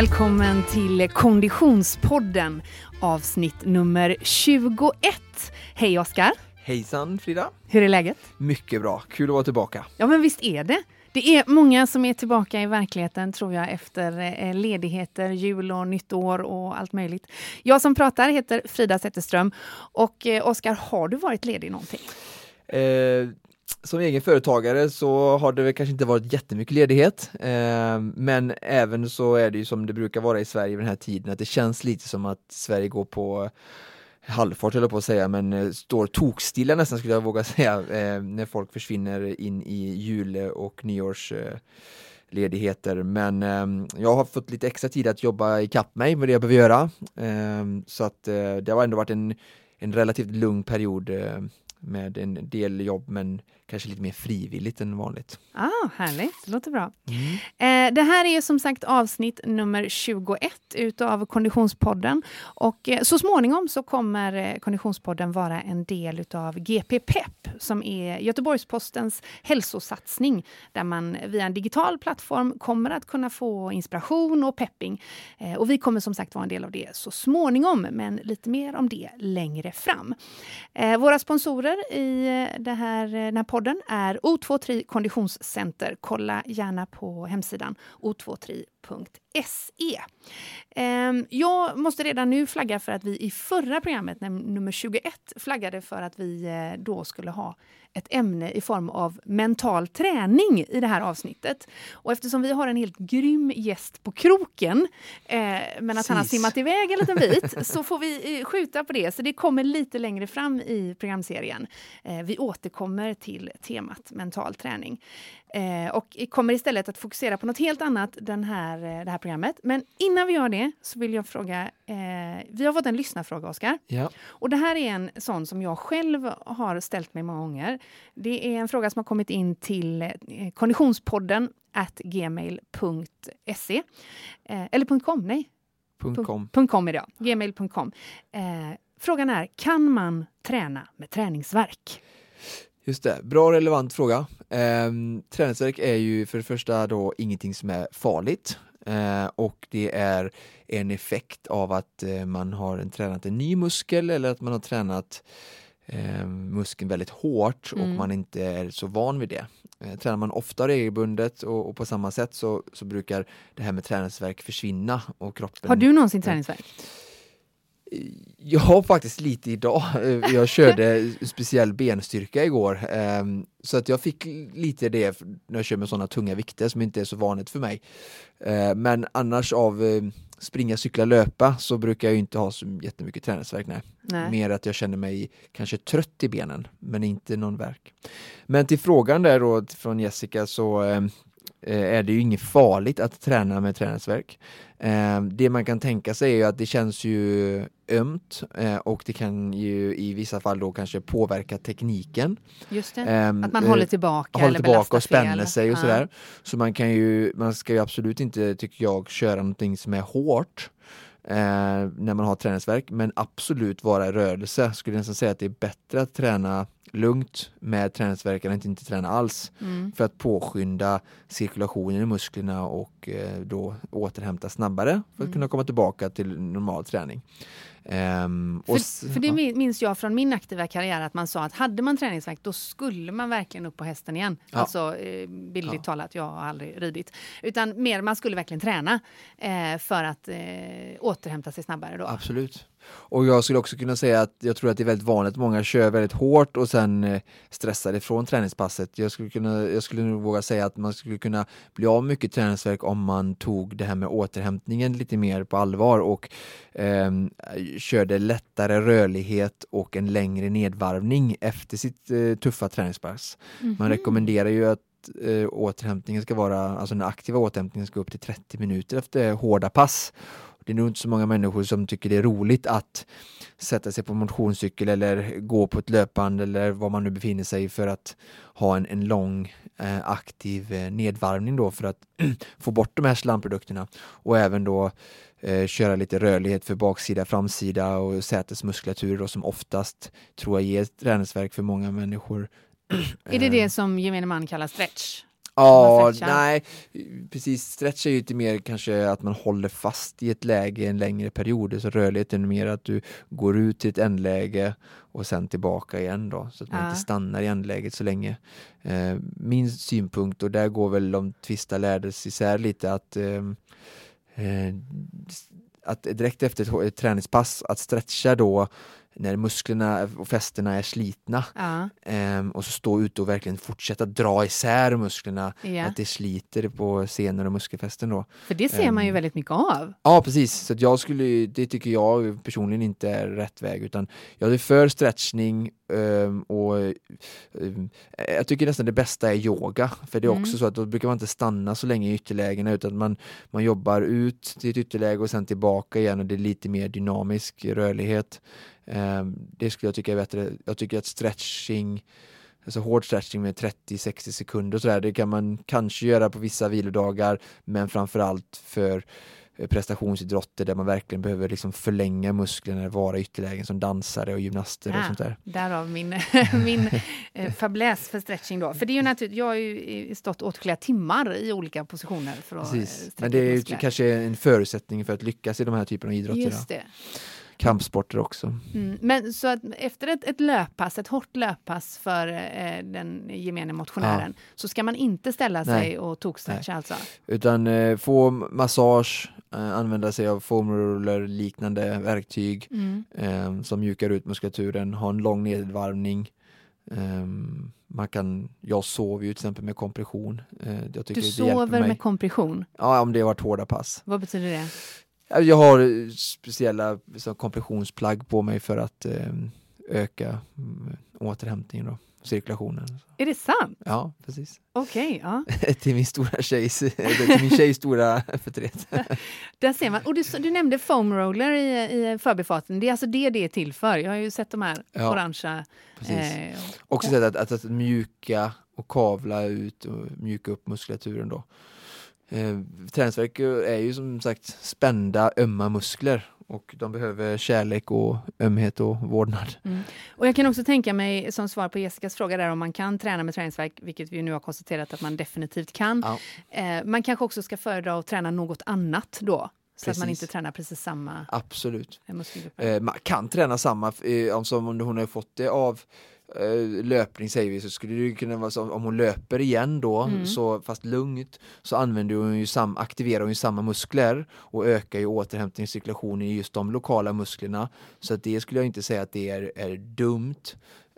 välkommen till Konditionspodden avsnitt nummer 21. Hej Oskar! Hejsan Frida! Hur är läget? Mycket bra, kul att vara tillbaka. Ja men visst är det. Det är många som är tillbaka i verkligheten tror jag efter eh, ledigheter, jul och nytt år och allt möjligt. Jag som pratar heter Frida Zetterström och eh, Oskar, har du varit ledig någonting? Eh, som egen företagare så har det väl kanske inte varit jättemycket ledighet. Eh, men även så är det ju som det brukar vara i Sverige vid den här tiden att det känns lite som att Sverige går på halvfart höll jag på att säga, men eh, står tokstilla nästan skulle jag våga säga eh, när folk försvinner in i jul och nyårsledigheter. Men eh, jag har fått lite extra tid att jobba ikapp mig med det jag behöver göra. Eh, så att eh, det har ändå varit en, en relativt lugn period eh, med en del jobb men kanske lite mer frivilligt än vanligt. Ah, härligt, det låter bra. Mm. Eh, det här är som sagt avsnitt nummer 21 utav Konditionspodden och eh, så småningom så kommer eh, Konditionspodden vara en del utav GP Pep som är Göteborgs-Postens hälsosatsning där man via en digital plattform kommer att kunna få inspiration och pepping. Eh, och vi kommer som sagt vara en del av det så småningom, men lite mer om det längre fram. Eh, våra sponsorer i eh, det här, den här podden podden är O23 Konditionscenter. Kolla gärna på hemsidan o23.se. Ehm, jag måste redan nu flagga för att vi i förra programmet, nummer 21, flaggade för att vi eh, då skulle ha ett ämne i form av mental träning i det här avsnittet. Och eftersom vi har en helt grym gäst på kroken, eh, men att han har simmat iväg en liten bit, så får vi eh, skjuta på det. Så det kommer lite längre fram i programserien. Vi återkommer till temat mental träning. Och kommer istället att fokusera på något helt annat den här, eh, det här programmet. Men innan vi gör det så vill jag fråga, eh, vi har fått en lyssnarfråga Oskar. Ja. Och det här är en sån som jag själv har ställt mig många gånger. Det är en fråga som har kommit in till eh, konditionspodden at gmail.se. Eh, eller .com, nej. .com. .com är det, ja. Gmail.com. Eh, frågan är, kan man träna med träningsverk? Just det, bra relevant fråga. Eh, träningsverk är ju för det första då ingenting som är farligt eh, och det är en effekt av att eh, man har tränat en ny muskel eller att man har tränat eh, muskeln väldigt hårt och mm. man inte är så van vid det. Eh, tränar man ofta regelbundet och, och, på samma sätt så, så brukar det här med träningsverk försvinna och kroppen... Har du någonsin träningsverk? Jag har faktiskt lite idag. Jag körde speciell benstyrka igår. Ehm, så att jag fick lite det när jag kör med sådana tunga vikter som inte är så vanligt för mig. Ehm, men annars av eh, springa, cykla, löpa så brukar jag inte ha så jättemycket träningsvärk. Nej. nej. Mer att jag känner mig kanske trött i benen men inte någon värk. Men till frågan där då från Jessica så ehm, eh, är det ju inget farligt att träna med träningsverk. Eh, det man kan tänka sig är att det känns ju ömt eh, och det kan ju i vissa fall då kanske påverka tekniken. Just det, eh, att man håller tillbaka håller tillbaka och spänner fel. sig och ja. sådär. Så man kan ju, man ska ju absolut inte, tycker jag, köra någonting som är hårt. Eh, när man har träningsverk men absolut vara i rörelse. Skulle nästan säga att det är bättre att träna lugnt med träningsverk än att inte träna alls mm. för att påskynda cirkulationen i musklerna och eh, då återhämta snabbare för att mm. kunna komma tillbaka till normal träning. Um, för, för, det minns jag från min aktiva karriär att man sa att hade man träningsvärk då skulle man verkligen upp på hästen igen. Ja. Alltså eh, bildligt ja. talat, jag har aldrig ridit. Utan mer man skulle verkligen träna eh, för att eh, återhämta sig snabbare då. Absolut. Och jag skulle också kunna säga att jag tror att det är väldigt vanligt att många kör väldigt hårt och sen eh, stressar ifrån träningspasset. Jag skulle, kunna, jag skulle nog våga säga att man skulle kunna bli av mycket träningsverk om man tog det här med återhämtningen lite mer på allvar och eh, körde lättare rörlighet och en längre nedvarvning efter sitt eh, tuffa träningspass. Mm -hmm. Man rekommenderar ju att eh, återhämtningen ska vara, alltså den aktiva återhämtningen ska upp till 30 minuter efter hårda pass. Det är nog inte så många människor som tycker det är roligt att sätta sig på motionscykel eller gå på ett löpband eller var man nu befinner sig för att ha en, en lång eh, aktiv eh, nedvarvning då för att få bort de här slamprodukterna och även då eh, köra lite rörlighet för baksida, framsida och sätesmuskulatur då, som oftast tror jag ger träningsverk för många människor. Är det det som gemene man kallar stretch? Ja, nej, precis. Stretch är ju lite mer kanske att man håller fast i ett läge en längre period. Så rörlighet är mer att du går ut till ett ändläge och sen tillbaka igen då, så att man Ja. inte stannar i ändläget så länge. Eh, min synpunkt, och där går väl de tvista lärdes isär lite, att ehm, eh, att direkt efter ett, ett träningspass, att stretcha då när musklerna och fästena är slitna Ja, Ehm, och så stå ute och verkligen fortsätta dra isär musklerna, ja. att det sliter på senor och muskelfästen då. För det ser man ju Ehm. väldigt mycket av. Ja precis, så jag skulle, det tycker jag personligen inte är rätt väg utan jag är för stretchning ehm, och ehm, jag tycker nästan det bästa är yoga för det är Mm. också så att då brukar man inte stanna så länge i ytterlägena utan man, man jobbar ut till ett ytterläge och sen tillbaka igen och det är lite mer dynamisk rörlighet. Ehm, det skulle jag tycka är bättre. Jag tycker att stretching Alltså hård stretching med 30-60 sekunder och sådär, det kan man kanske göra på vissa vilodagar men framförallt för eh, prestationsidrotter där man verkligen behöver liksom förlänga musklerna, vara ytterlägen som dansare och gymnaster och Ah. sånt där. Därav min, min eh, fäbless för stretching då. För det är ju naturligt, jag har ju eh, stått åtskilliga timmar i olika positioner för att Precis. Men det är ju kanske en förutsättning för att lyckas i de här typerna av idrotter. Just Då. Kampsporter också. Mm. Men så att efter ett, ett löppass, ett hårt löppass för eh, den gemene motionären, så ska man inte ställa sig Nej. och tokstretcha alltså? Utan eh, få massage, eh, använda sig av foam roller liknande verktyg Mm. eh, som mjukar ut muskulaturen, ha en lång nedvarvning. Eh, man kan, jag sover ju till exempel med kompression. Eh, jag tycker Du sover med kompression. Ja, om det har varit hårda pass. Vad betyder det? Ja, Jag har eh, speciella så, kompressionsplagg på mig för att eh, öka mm, återhämtningen och cirkulationen. Är det sant? Ja, precis. Okej, ja. till min stora tjejs, till min tjejs stora förtret. Där ser man. Och du, du nämnde foam roller i, i förbifarten. Det är alltså det det är till för. Jag har ju sett de här Ja, orangea. Precis. Eh, Också sätt att, att, att mjuka och kavla ut och mjuka upp muskulaturen då. Eh, träningsvärk är ju som sagt spända, ömma muskler och de behöver kärlek och ömhet och vårdnad. Mm. Och jag kan också tänka mig, som svar på Jessicas fråga där, om man kan träna med träningsvärk, vilket vi nu har konstaterat att man definitivt kan. Ja. Eh, man kanske också ska föredra att träna något annat då, så att man Precis. inte tränar precis samma Absolut. eh, man kan träna samma, eh, om som om hon har fått det av löpning säger vi, så skulle det kunna vara så om hon löper igen då, Mm. så, fast lugnt, så använder hon ju sam, aktiverar hon ju samma muskler och ökar ju återhämtning och cirkulation i just de lokala musklerna. Så att det skulle jag inte säga att det är, är dumt.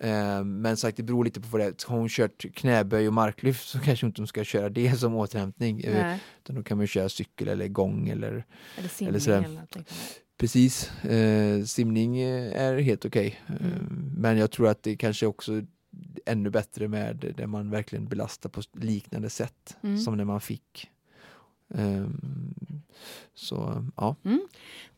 Eh, men sagt, det beror lite på vad det är. Har hon kört knäböj och marklyft så kanske inte hon ska köra det som återhämtning. Eh, Nej, utan då kan man ju köra cykel eller gång eller eller eller eller, sådär. Precis, eh, simning eh, är helt okej. Eh, Mm. Men jag tror att det kanske också är ännu bättre med där man verkligen belastar på liknande sätt Mm. som när man fick. Ehm, så ja,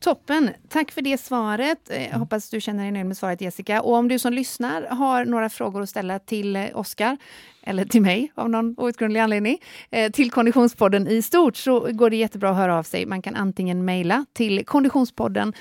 Toppen! Tack för det svaret. Eh, Jag hoppas du känner dig nöjd med svaret Jessica. Och om du som lyssnar har några frågor att ställa till eh, Oskar eller till mig av någon outgrundlig anledning, eh, till Konditionspodden i stort så går det jättebra att höra av sig. Man kan antingen mejla till konditionspodden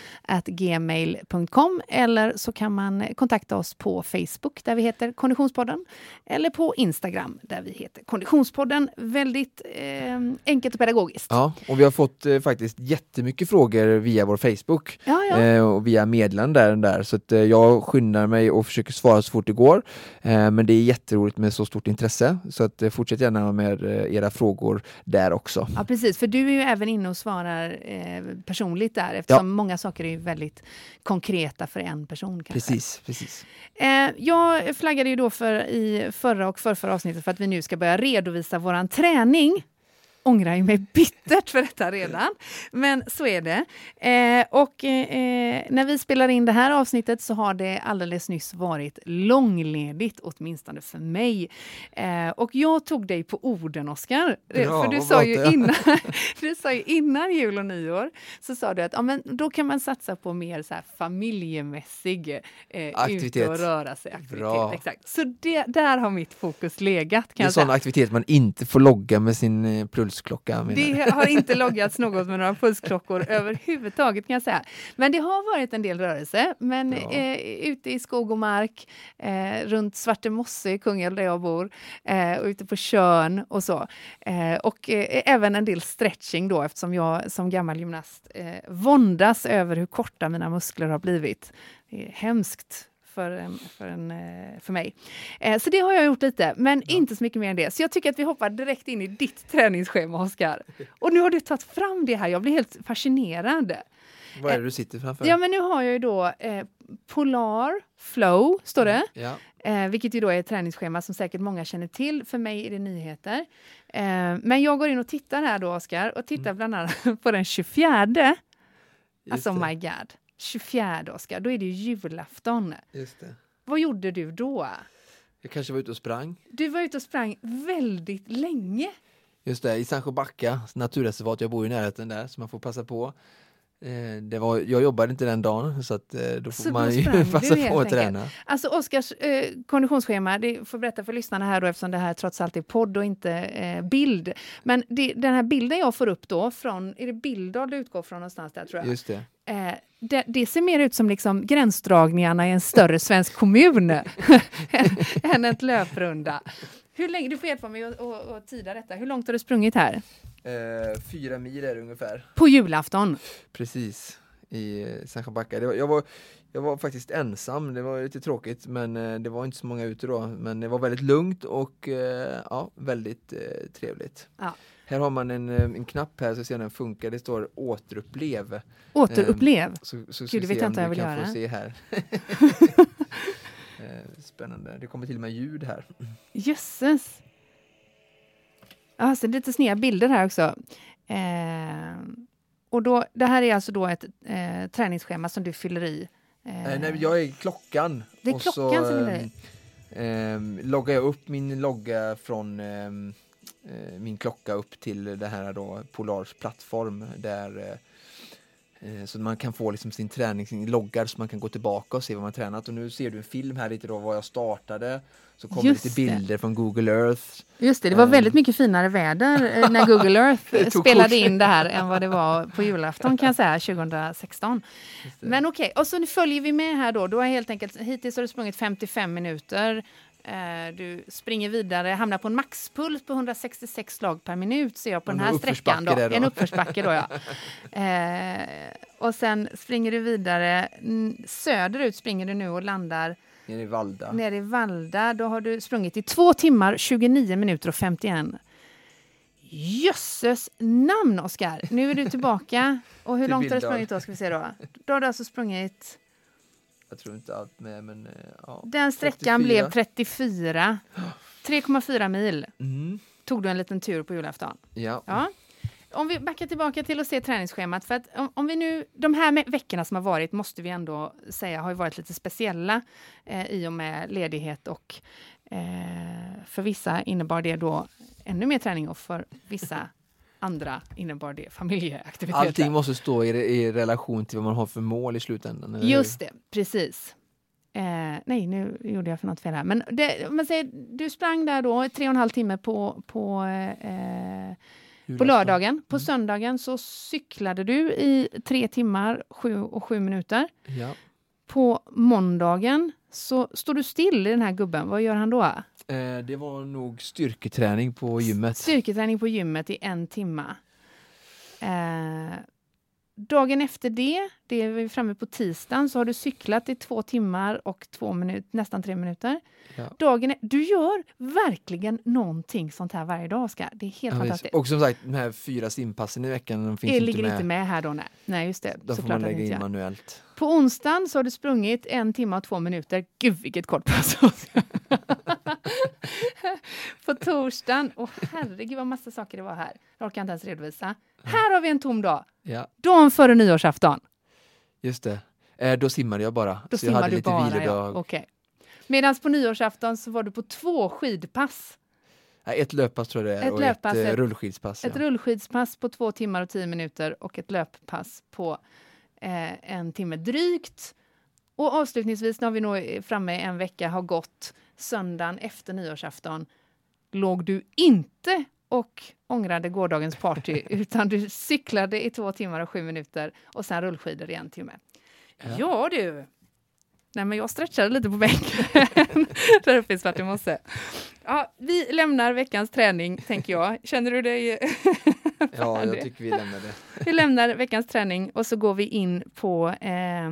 gmail.com eller så kan man kontakta oss på Facebook där vi heter Konditionspodden eller på Instagram där vi heter Konditionspodden. Väldigt eh, enkelt och pedagogiskt. ja, och vi har fått eh, faktiskt jättemycket frågor via vår Facebook Ja, ja. eh, och via meddelanden där, där. Så att, eh, jag skyndar mig och försöker svara så fort det går. Eh, men det är jätteroligt med så stort intresse så att, eh, fortsätt gärna med eh, era frågor där också. Ja, precis. För du är ju även inne och svarar eh, personligt där eftersom många saker är väldigt konkreta för en person. Kanske. Precis, precis. Jag flaggade ju då för i förra och förrförra avsnittet för att vi nu ska börja redovisa våran träning. Ångrar ju mig bittert för detta redan, men så är det. Eh, och eh, när vi spelar in det här avsnittet så har det alldeles nyss varit långledigt, åtminstone för mig. Eh, och jag tog dig på orden, Oskar. Eh, för du sa, ju innan, du sa ju innan jul och nyår, så sa du att ja, men då kan man satsa på mer så här familjemässig eh, Aktivitet. ute och röra sig aktivitet. Bra. Exakt. Så det, där har mitt fokus legat. Det Kan är jag en sån aktivitet man inte får logga med sin eh, pulsklocka. Det har inte loggats något med några pulsklockor överhuvudtaget kan jag säga. Men det har varit en del rörelse. Men eh, ute i skog och mark, eh, runt Svarte Mosse i Kungälv där jag bor, eh, och ute på Körn och så. Eh, och eh, även en del stretching då eftersom jag som gammal gymnast eh, våndas över hur korta mina muskler har blivit. Det är hemskt för, för, en, eh, för mig. Eh, så det har jag gjort lite, men ja. inte så mycket mer än det. Så jag tycker att vi hoppar direkt in i ditt träningsschema, Oskar. Och nu har du tagit fram det här, jag blir helt fascinerad. Vad är det du sitter framför? Ja, men nu har jag ju då eh, Polar Flow, står det. Ja. Eh, vilket ju då är ett träningsschema som säkert många känner till. För mig är det nyheter. Eh, men jag går in och tittar här då, Oskar, och tittar mm. bland annat på den 24. Just alltså, det. my God. 24, Oskar, då är det ju julafton. Just det. Vad gjorde du då? Jag kanske var ute och sprang. Du var ute och sprang väldigt länge. Just det, i Sandsjöbacka naturreservat. Jag bor i närheten där så man får passa på. Eh, det var, jag jobbade inte den dagen så att eh, då får så man ju passa på att träna. Alltså Oskars eh, konditionsschema, det får berätta för lyssnarna här då eftersom det här trots allt är podd och inte eh, bild. Men det, den här bilden jag får upp då från, är det Billdal du utgår från någonstans där tror jag? Just det. Det, det, ser mer ut som liksom gränsdragningarna i en större svensk kommun än ett löprunda. Hur länge, du får hjälpa mig att tida detta. Hur långt har du sprungit här? Eh, fyra mil är det ungefär. På julafton? Precis, i eh, Sandsjöbacka. Jag var, jag var faktiskt ensam, det var lite tråkigt men eh, det var inte så många ute då. Men det var väldigt lugnt och eh, ja, väldigt eh, trevligt. Ja. Här har man en, en knapp här så ser den funkar, det står återupplev. Återupplev? Eh, så, så Gud, det vet jag inte vad jag vill göra. Se här. Spännande, det kommer till och med ljud här. Jösses! Ja, så lite sneda bilder här också. Eh, och då, det här är alltså då ett eh, träningsschema som du fyller i? Eh, nej, jag är klockan. Det är klockan så, som i? Eh, loggar jag upp min logga från ehm, eh, min klocka upp till det här då Polars plattform där eh, Eh, så man kan få liksom sin träning loggad så man kan gå tillbaka och se vad man tränat. Och nu ser du en film här lite då vad jag startade. Så kommer Just lite bilder det. från Google Earth. Just det, det var väldigt mycket finare väder eh, när Google Earth spelade in det här än vad det var på julafton kan jag säga 2016. Men okej, okay. och så följer vi med här då. Du har helt enkelt, hittills har du sprungit 55 minuter. Eh, du springer vidare, hamnar på en maxpuls på 166 slag per minut ser jag på en den här sträckan. Då. då. En uppförsbacke då ja. Eh, och sen springer du vidare söderut springer du nu och landar Nere i Valda. Nere i Valda. Då har du sprungit i två timmar, 29 minuter och 51. Jösses namn, Oskar! Nu är du tillbaka. Och hur långt har du sprungit då? Ska vi se då? Då har du alltså sprungit jag tror inte allt med, men eh, ja. Den sträckan 34. blev 34. 3,4 mil. Mm. Tog du en liten tur på julafton. Ja. ja. Om vi backar tillbaka till att se träningsschemat. För att om, om vi nu, de här veckorna som har varit måste vi ändå säga har varit lite speciella eh, i och med ledighet och eh, för vissa innebar det då ännu mer träning och för vissa andra innebar det familjeaktiviteter. Allting måste stå i, i relation till vad man har för mål i slutändan. Just det, precis. Eh, nej, nu gjorde jag för något fel här. Men det, man säger, du sprang där då tre och en halv timme på, på, eh, på lördagen. På mm. söndagen så cyklade du i tre timmar sju och sju minuter. Ja. På måndagen så står du still i den här gubben. Vad gör han då? Eh, det var nog styrketräning på gymmet. Styrketräning på gymmet i en timme. Eh, dagen efter det, det är vi framme på tisdagen, så har du cyklat i två timmar och två minut, nästan tre minuter. Ja. Dagen, du gör verkligen någonting sånt här varje dag, Oskar. Det är helt ja, fantastiskt. Och som sagt, de här fyra simpassen i veckan, de finns det inte ligger med. inte med här då, nej. Nej, just det. De får man lägga in manuellt. På onsdagen så har du sprungit en timme och två minuter. Gud, vilket kort pass! på torsdagen, och herregud vad massa saker det var här. Jag orkar inte ens redovisa. Här har vi en tom dag. Ja. Dagen före nyårsafton. Just det. Eh, då simmade jag bara. Då så jag hade lite bara, vilodag. Ja. Okay. Medan på nyårsafton så var du på två skidpass. ett löppass tror jag det är ett och löppass, ett, ett rullskidspass. Ett ja. rullskidspass på två timmar och tio minuter och ett löppass på eh, en timme drygt. Och avslutningsvis, när vi nog framme en vecka har gått, söndagen efter nyårsafton, låg du inte och ångrade gårdagens party utan du cyklade i två timmar och sju minuter och sen rullskidor i en timme. Ja, ja du! Nej, men jag stretchade lite på bänken där uppe i Svartemosse. Ja, vi lämnar veckans träning, tänker jag. Känner du dig Ja, jag tycker vi lämnar det. vi lämnar veckans träning och så går vi in på eh,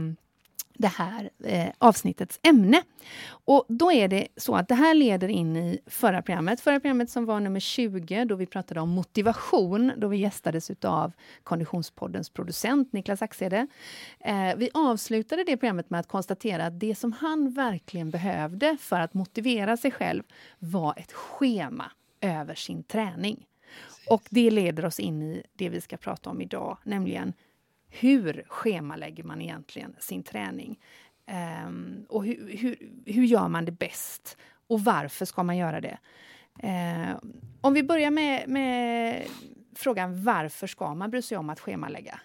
det här eh, avsnittets ämne. Och då är det så att det här leder in i förra programmet. Förra programmet som var nummer 20 då vi pratade om motivation, då vi gästades av Konditionspoddens producent Niklas Axede. Eh, vi avslutade det programmet med att konstatera att det som han verkligen behövde för att motivera sig själv var ett schema över sin träning. Och det leder oss in i det vi ska prata om idag, nämligen hur schemalägger man egentligen sin träning? Um, och hur, hur, hur, gör man det bäst? Och varför ska man göra det? Uh, om vi börjar med, med frågan varför ska man bry sig om att schemalägga?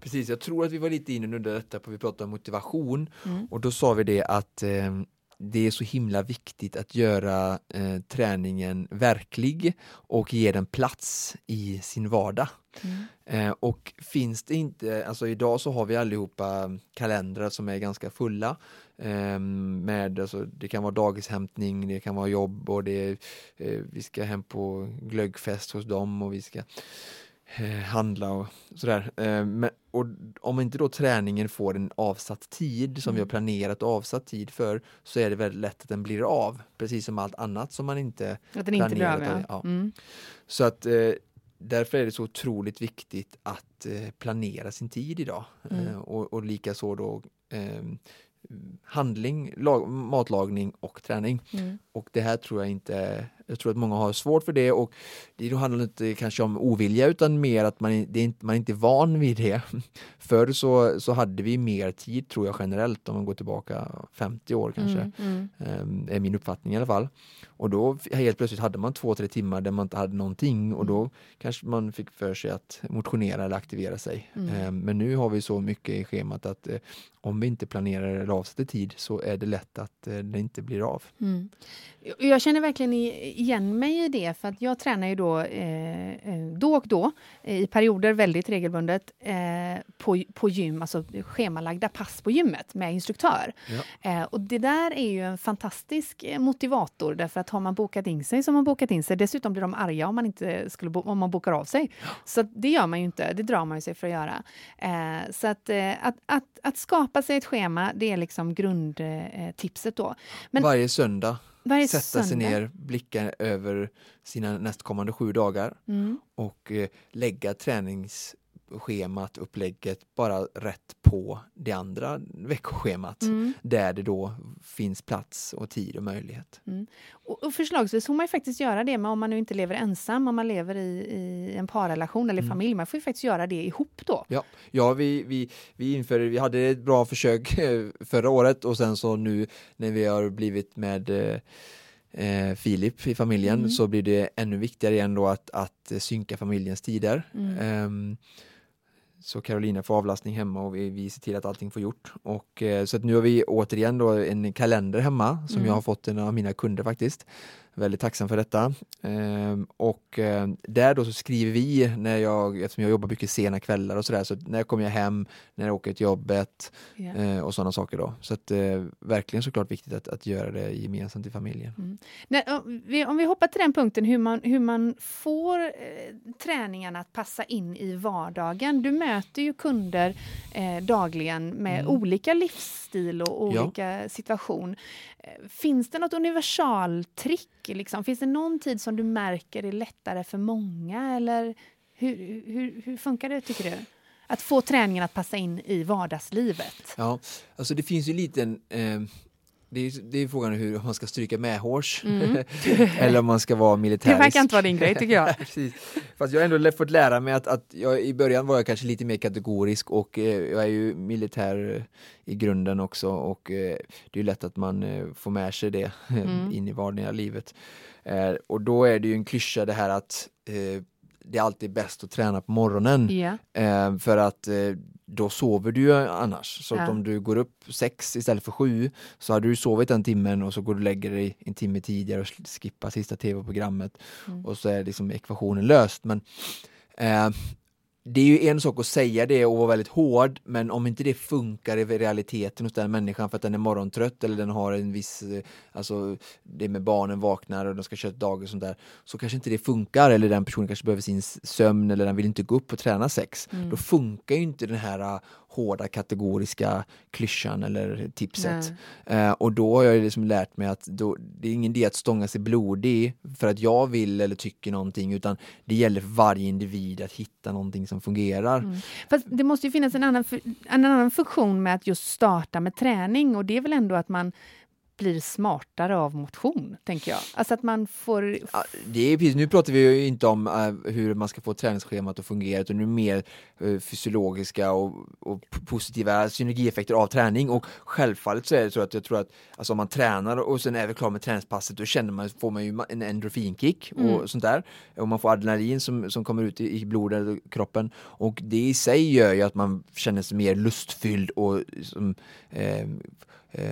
Precis, jag tror att vi var lite inne under detta på vi pratade om motivation mm. och då sa vi det att eh, det är så himla viktigt att göra eh, träningen verklig och ge den plats i sin vardag. Mm. Eh, och finns det inte, alltså idag så har vi allihopa kalendrar som är ganska fulla. Eh, med, alltså, det kan vara dagishämtning, det kan vara jobb och det, eh, vi ska hem på glöggfest hos dem och vi ska Eh, handla och sådär. Eh, men, och om inte då träningen får en avsatt tid som mm. vi har mm. planerat och avsatt tid för så är det väldigt lätt att den blir av. Precis som allt annat som man inte att den inte planerat. Blir av, ja. ja. Mm. Så att eh, därför är det så otroligt viktigt att eh, planera sin tid idag. Mm. Eh, och, och likaså då eh, handling, lag, matlagning och träning. Mm. Och det här tror jag inte, jag tror att många har svårt för det och det handlar inte kanske om ovilja utan mer att man, det är inte, man är inte van vid det. Förr så, så hade vi mer tid tror jag generellt om man går tillbaka 50 år kanske. Mm, mm. Ehm, är min uppfattning i alla fall. Och då helt plötsligt hade man två, tre timmar där man inte hade någonting och då mm. kanske man fick för sig att motionera eller aktivera sig. Mm. Ehm, men nu har vi så mycket i schemat att eh, om vi inte planerar eller avsätter tid så är det lätt att eh, det inte blir av. Mm. Jag känner verkligen igen mig i det, för att jag tränar ju då eh, eh då och då, i perioder väldigt regelbundet, eh, på, på gym, alltså schemalagda pass på gymmet med instruktör. Ja. Eh, och det där är ju en fantastisk eh, motivator, därför att har man bokat in sig så har man bokat in sig. Dessutom blir de arga om man, inte skulle om man bokar av sig. Så det gör man ju inte, det drar man sig för att göra. Eh, så att, att, att, att, skapa sig ett schema, det är liksom grundtipset då. Men, Varje söndag sätta söndag. sig ner, blicka över sina nästkommande sju dagar mm. och eh, lägga tränings schemat, upplägget bara rätt på det andra veckoschemat mm. där det då finns plats och tid och möjlighet. Mm. Och, och förslagsvis får man ju faktiskt göra det med om man nu inte lever ensam, om man lever i, i en parrelation eller mm. familj. Man får ju faktiskt göra det ihop då. Ja, ja vi, vi, vi, införde, vi hade ett bra försök förra året och sen så nu när vi har blivit med eh, Filip i familjen mm. så blir det ännu viktigare igen då att, att synka familjens tider. Um, så Carolina får avlastning hemma och vi, vi ser till att allting får gjort. Och, eh, så att nu har vi återigen då en kalender hemma som mm. jag har fått en av mina kunder faktiskt väldigt tacksam för detta. Ehm, och eh, där då så skriver vi, när jag, eftersom jag jobbar mycket sena kvällar och sådär, så när kommer jag hem, när jag åker till jobbet yeah. och sådana saker då. Så att eh, verkligen såklart viktigt att, att göra det gemensamt i familjen. Mm. Nej, om, vi, om vi hoppar till den punkten hur man, hur man får eh, träningarna att passa in i vardagen. Du möter ju kunder eh, dagligen med mm. olika livsstil och olika ja. situation. Eh, finns det något universaltrick? Liksom? Finns det någon tid som du märker är lättare för många? Eller hur, hur, hur funkar det, tycker du? Att få träningen att passa in i vardagslivet? Ja, alltså det finns ju liten eh, det är, det är frågan hur man ska stryka medhårs mm. eller om man ska vara militärisk. Det verkar inte vara din grej tycker jag. Fast jag har ändå fått lära mig att, att jag, i början var jag kanske lite mer kategorisk och eh, jag är ju militär i grunden också och eh, det är lätt att man eh, får med sig det mm. in i vardagliga livet. Eh, och då är det ju en klyscha det här att eh, det är alltid bäst att träna på morgonen. Yeah. för att då sover du ju annars. Så Ja. att om du går upp sex istället för sju så hade du sovit en timmen och så går du och lägger dig en timme tidigare och skippar sista tv-programmet Mm. och så är liksom ekvationen löst. Men eh, det är ju en sak att säga det och vara väldigt hård, men om inte det funkar i realiteten hos den människan för att den är morgontrött eller den har en viss, eh, alltså det med barnen vaknar och de ska köra ett dagis och sånt där, så kanske inte det funkar eller den personen kanske behöver sin sömn eller den vill inte gå upp och träna sex. Mm. Då funkar ju inte den här hårda kategoriska klyschan eller tipset. Eh, och då har jag liksom lärt mig att då, det är ingen idé att stånga sig blodig för att jag vill eller tycker någonting utan det gäller för varje individ att hitta någonting som fungerar. Mm. Fast det måste ju finnas en annan, en annan funktion med att just starta med träning och det är väl ändå att man blir smartare av motion, tänker jag. Alltså att man får... Ja, det är, precis, nu pratar vi ju inte om eh, hur man ska få träningsschemat att fungera utan nu mer eh, fysiologiska och, och positiva synergieffekter av träning och självfallet så är det så att jag tror att alltså, om man tränar och sen är vi klar med träningspasset då känner man, får man ju en endorfinkick och Mm. sånt där och man får adrenalin som, som kommer ut i, i blodet och kroppen och det i sig gör ju att man känner sig mer lustfylld och som, eh,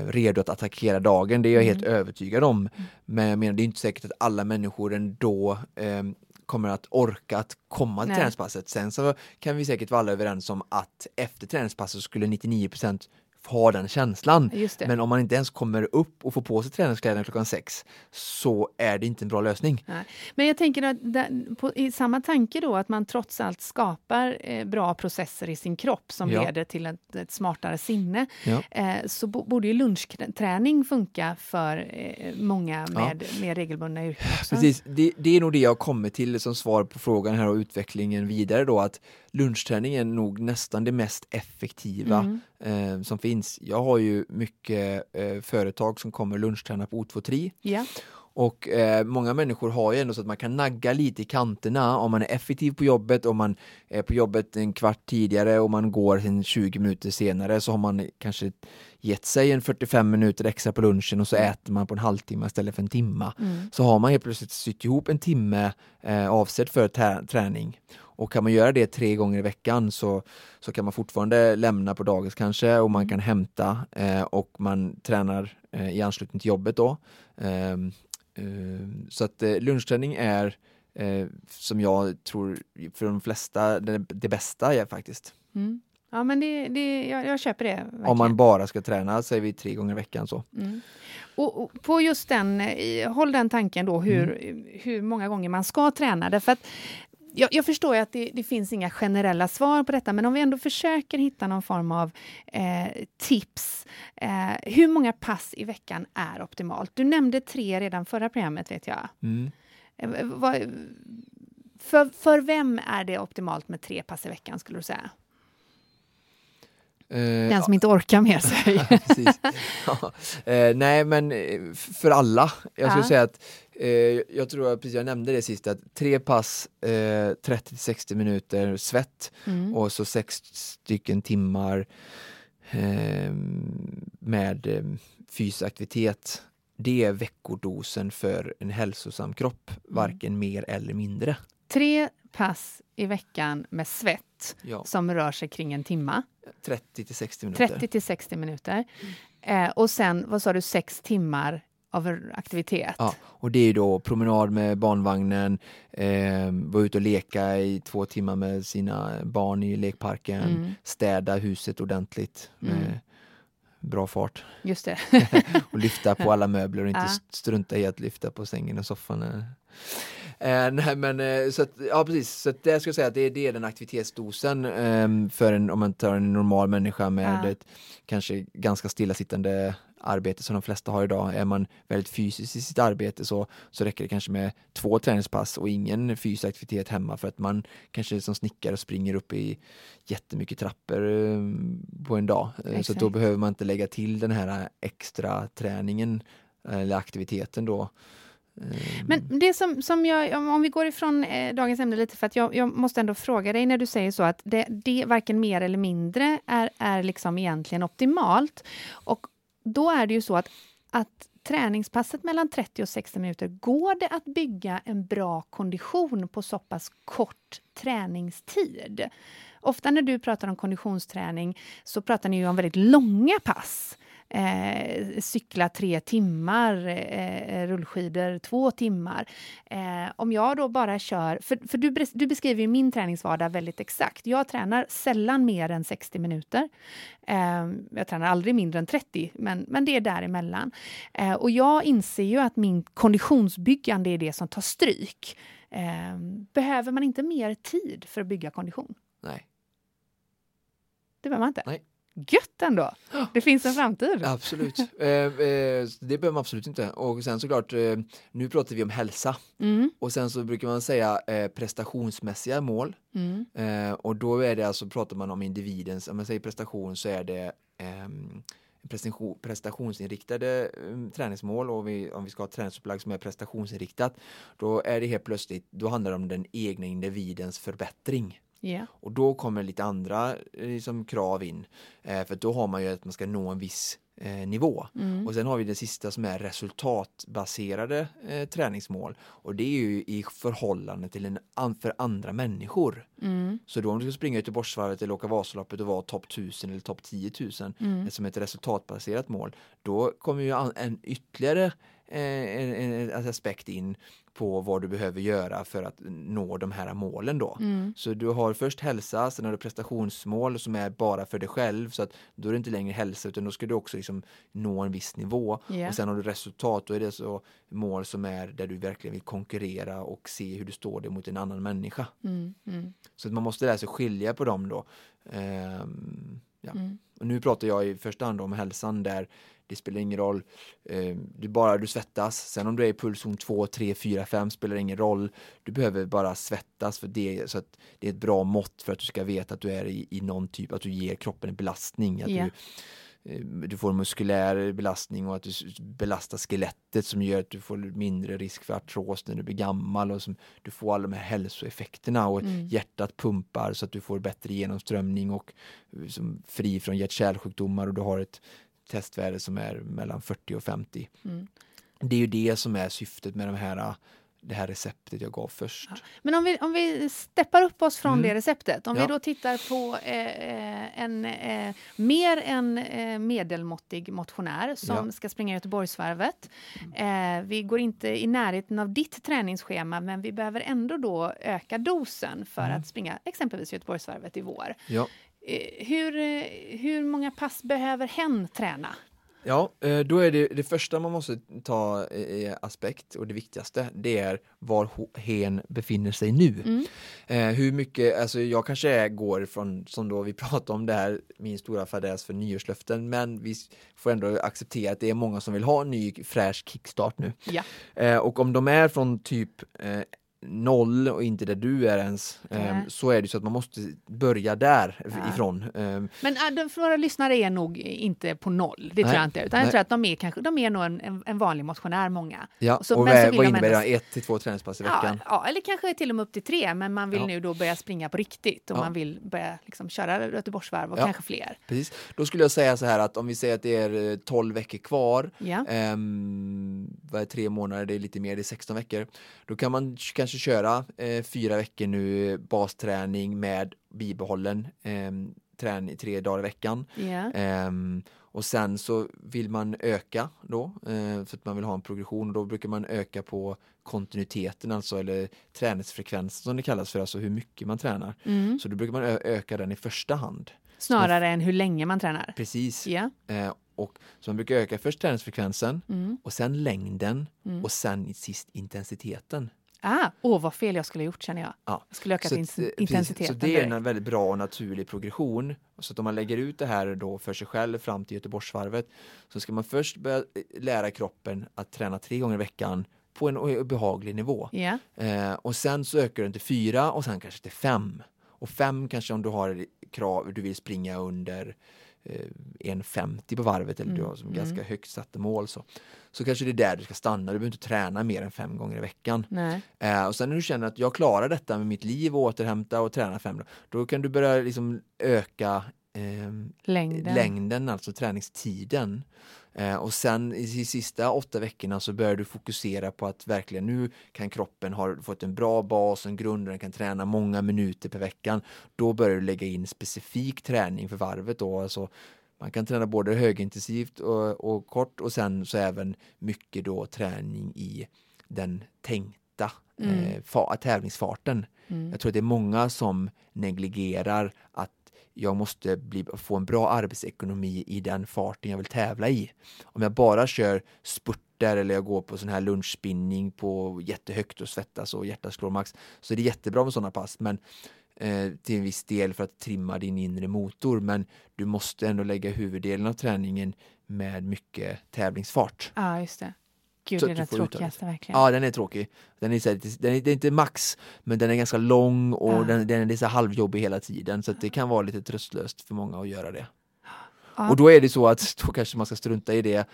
redo att attackera dagen, det är jag helt övertygad om. Men jag menar, det är inte säkert att alla människor ändå eh, kommer att orka att komma till Nej. träningspasset. Sen så kan vi säkert vara alla överens om att efter träningspasset skulle 99% ha den känslan. Men om man inte ens kommer upp och får på sig träningskläderna klockan sex så är det inte en bra lösning. Nej. Men jag tänker att där, på, i samma tanke då att man trots allt skapar eh, bra processer i sin kropp som Ja. leder till ett, ett smartare sinne Ja. eh, så bo, borde ju lunchträning funka för eh, många med mer regelbundna yrken. Precis, det, det är nog det jag kommer till som svar på frågan här och utvecklingen vidare då att lunchträning är nog nästan det mest effektiva Mm. eh, som finns. Jag har ju mycket eh, företag som kommer lunchträna på O23 Ja. Och eh, många människor har ju ändå så att man kan nagga lite i kanterna om man är effektiv på jobbet, om man är på jobbet en kvart tidigare och man går sen 20 minuter senare så har man kanske gett sig en 45 minuter extra på lunchen och så äter man på en halvtimme istället för en timma. Mm. Så har man helt plötsligt sytt ihop en timme eh, avsedd för träning. Och kan man göra det tre gånger i veckan så, så kan man fortfarande lämna på dagis kanske och man Mm. kan hämta eh, och man tränar eh, i anslutning till jobbet då. Ehm, så att eh, lunchträning är eh, som jag tror för de flesta det, det bästa är faktiskt. Mm. Ja, men det, det, jag, jag köper det. Verkligen. Om man bara ska träna säger vi tre gånger i veckan så. Mm. Och, och på just den, eh, håll den tanken då hur, Mm. hur många gånger man ska träna. Därför att jag, jag förstår att det, det finns inga generella svar på detta, men om vi ändå försöker hitta någon form av eh, tips. Eh, hur många pass i veckan är optimalt? Du nämnde tre redan förra programmet, vet jag. Mm. Eh, vad, för, för vem är det optimalt med tre pass i veckan, skulle du säga? Eh, Den som inte orkar mer. Precis. Ja. Eh, nej, men eh, för alla. Jag skulle säga att eh, jag tror att precis jag nämnde det sist att tre pass, eh, 30-60 minuter svett Mm. och så sex stycken timmar eh, med eh, fysisk aktivitet. Det är veckodosen för en hälsosam kropp, Mm. varken mer eller mindre. Tre pass i veckan med svett Ja, som rör sig kring en timma. 30 till 60 minuter. 30 till 60 minuter. Eh, och sen, vad sa du, sex timmar av aktivitet? Ja, och det är då promenad med barnvagnen, eh, vara ute och leka i två timmar med sina barn i lekparken, Mm. städa huset ordentligt med Mm. bra fart Just det. och lyfta på alla möbler och inte Ja. strunta i att lyfta på sängen och soffan. Eh. Eh, nej men eh, så att, ja precis, så att det ska jag säga att det, det är den aktivitetsdosen eh, för en, om man tar en normal människa med Ja. ett kanske ganska stillasittande arbete som de flesta har idag. Är man väldigt fysisk i sitt arbete så, så räcker det kanske med två träningspass och ingen fysisk aktivitet hemma för att man kanske som snickare springer upp i jättemycket trappor eh, på en dag. Eh, Så Exakt. då behöver man inte lägga till den här extra träningen eller aktiviteten då. Men det som, som jag, om om vi går ifrån eh, dagens ämne lite, för att jag, jag måste ändå fråga dig när du säger så att det, det varken mer eller mindre är, är liksom egentligen optimalt. Och då är det ju så att, att träningspasset mellan 30 och 60 minuter, går det att bygga en bra kondition på så pass kort träningstid? Ofta när du pratar om konditionsträning så pratar ni ju om väldigt långa pass eh, cykla tre timmar, eh, rullskidor två timmar. Eh, om jag då bara kör... För, för du, du beskriver min träningsvardag väldigt exakt. Jag tränar sällan mer än 60 minuter. Eh, jag tränar aldrig mindre än 30, men, men det är däremellan. Eh, och jag inser ju att min konditionsbyggande är det som tar stryk. Eh, behöver man inte mer tid för att bygga kondition? Nej. Det behöver man inte? Nej. Gött ändå! Det finns en framtid. Absolut. Eh, eh, det behöver man absolut inte. Och sen såklart, eh, nu pratar vi om hälsa. Mm. Och sen så brukar man säga prestationsmässiga mål. Mm. Och då är det alltså, pratar man om individens, om man säger prestation så är det ehm, prestation, prestationsinriktade um, träningsmål och vi, om vi ska ha ett träningsupplägg som är prestationsinriktat då är det helt plötsligt, då handlar det om den egna individens förbättring. Yeah. Och då kommer lite andra liksom, krav in. Eh, för då har man ju att man ska nå en viss eh, nivå. Mm. Och sen har vi det sista som är resultatbaserade eh, träningsmål. Och det är ju i förhållande till en, an, för andra människor. Mm. Så då om du ska springa Göteborgsvarvet eller åka Vasaloppet och vara topp 1000 eller topp 10 000 Mm. som ett resultatbaserat mål. Då kommer ju an, en ytterligare eh, en, en, en aspekt in på vad du behöver göra för att nå de här målen då. Mm. Så du har först hälsa, sen har du prestationsmål som är bara för dig själv så att då är det inte längre hälsa utan då ska du också liksom nå en viss nivå. Yeah. Och sen har du resultat, då är det så mål som är där du verkligen vill konkurrera och se hur du står dig mot en annan människa. Mm. Mm. Så att man måste lära sig skilja på dem då. Ehm, ja. Mm. Och nu pratar jag i första hand om hälsan där det spelar ingen roll, eh, du bara du svettas. Sen om du är i pulszon 2, 3, 4, 5 spelar ingen roll. Du behöver bara svettas för det så att det är ett bra mått för att du ska veta att du är i, i någon typ, att du ger kroppen en belastning. Att Ja. du, eh, du får muskulär belastning och att du belastar skelettet som gör att du får mindre risk för artros när du blir gammal och som du får alla de här hälsoeffekterna och Mm. hjärtat pumpar så att du får bättre genomströmning och eh, som fri från hjärt-kärlsjukdomar och du har ett testvärde som är mellan 40 och 50. Mm. Det är ju det som är syftet med de här, det här receptet jag gav först. Ja. Men om vi, om vi steppar upp oss från Mm. det receptet. Om Ja. vi då tittar på eh, en eh, mer än eh, medelmåttig motionär som Ja. ska springa Göteborgsvarvet. Eh, vi går inte i närheten av ditt träningsschema men vi behöver ändå då öka dosen för Mm. att springa exempelvis Göteborgsvarvet i vår. Eh, hur, eh, hur många pass behöver hen träna? ja eh, då är det det första man måste ta i aspekt och det viktigaste det är var hen befinner sig nu. Mm. Eh, hur mycket, alltså jag kanske är, går från, som då vi pratade om det här, min stora fadäs för nyårslöften, men vi får ändå acceptera att det är många som vill ha en ny fräsch kickstart nu. Ja. Eh, och om de är från typ eh, noll och inte där du är ens, eh, Nej. så är det så att man måste börja där Ja. ifrån. Eh, Men äh, våra lyssnare är nog inte på noll, det tror Nej, jag inte. Utan jag nej. tror att de är, kanske, de är nog en, en, vanlig motionär, många. ja, Så- och vad, vad innebär det? Ett till två träningspass i Ja, veckan? ja, eller kanske till och med upp till tre, men man vill Ja. nu då börja springa på riktigt och man vill börja liksom köra Göteborgsvarv och kanske fler. Precis. Då skulle jag säga så här att om vi säger att det är eh, 12 veckor kvar. Ehm, vad är tre månader, det är lite mer, det är 16 veckor. Då kan man k- kanske köra eh, fyra veckor nu eh, basträning med bibehållen ehm, träning tre dagar i veckan. Ja. Ehm, och sen så vill man öka då, eh, för att man vill ha en progression och då brukar man öka på kontinuiteten alltså eller träningsfrekvensen som det kallas för, alltså hur mycket man tränar. Mm. Så då brukar man öka den i första hand. Snarare än hur länge man tränar. Precis. Eh, och så man brukar öka först träningsfrekvensen Mm. och sen längden Mm. och sen sist intensiteten. Ah, åh, vad fel jag skulle ha gjort känner jag. Ja. Jag skulle öka Så, in- att, eh, precis, intensiteten så det är en väldigt bra och naturlig progression. Så att om man lägger ut det här då för sig själv fram till Göteborgsvarvet så ska man först börja eh, lära kroppen att träna tre gånger i veckan på en o- behaglig nivå. Ja. Eh, och sen så ökar den till fyra och sen kanske till fem. Och fem kanske om du har krav, du vill springa under eh, 1,50 på varvet eller du Mm, har som mm. ganska högt satta mål så. Så kanske det är där du ska stanna, du behöver inte träna mer än fem gånger i veckan. Eh, och sen när du känner att jag klarar detta med mitt liv och återhämta och träna fem, då kan du börja liksom öka ehm, Längden. längden, alltså träningstiden. Eh, och sen i de sista åtta veckorna så börjar du fokusera på att verkligen nu kan kroppen ha fått en bra bas, en grund och den kan träna många minuter per veckan. Då börjar du lägga in specifik träning för varvet då, alltså man kan träna både högintensivt och, och kort och sen så även mycket då träning i den tänkta Mm. eh, fa- tävlingsfarten. Mm. Jag tror att det är många som negligerar att jag måste bli, få en bra arbetsekonomi i den farten jag vill tävla i. Om jag bara kör spurter eller jag går på sån här lunchspinning på jättehögt och svettas och hjärtat slår max så är det jättebra med sådana pass men eh, till en viss del för att trimma din inre motor men du måste ändå lägga huvuddelen av träningen med mycket tävlingsfart. Ja, just det. Gud, Så det är tråkigaste verkligen. Ja, den är tråkig. Den är, så här, den är, det är inte max, men den är ganska lång och Ja. den, den är så halvjobbig hela tiden så det kan vara lite tröstlöst för många att göra det. Ja. Och då är det så att då kanske man ska strunta i det,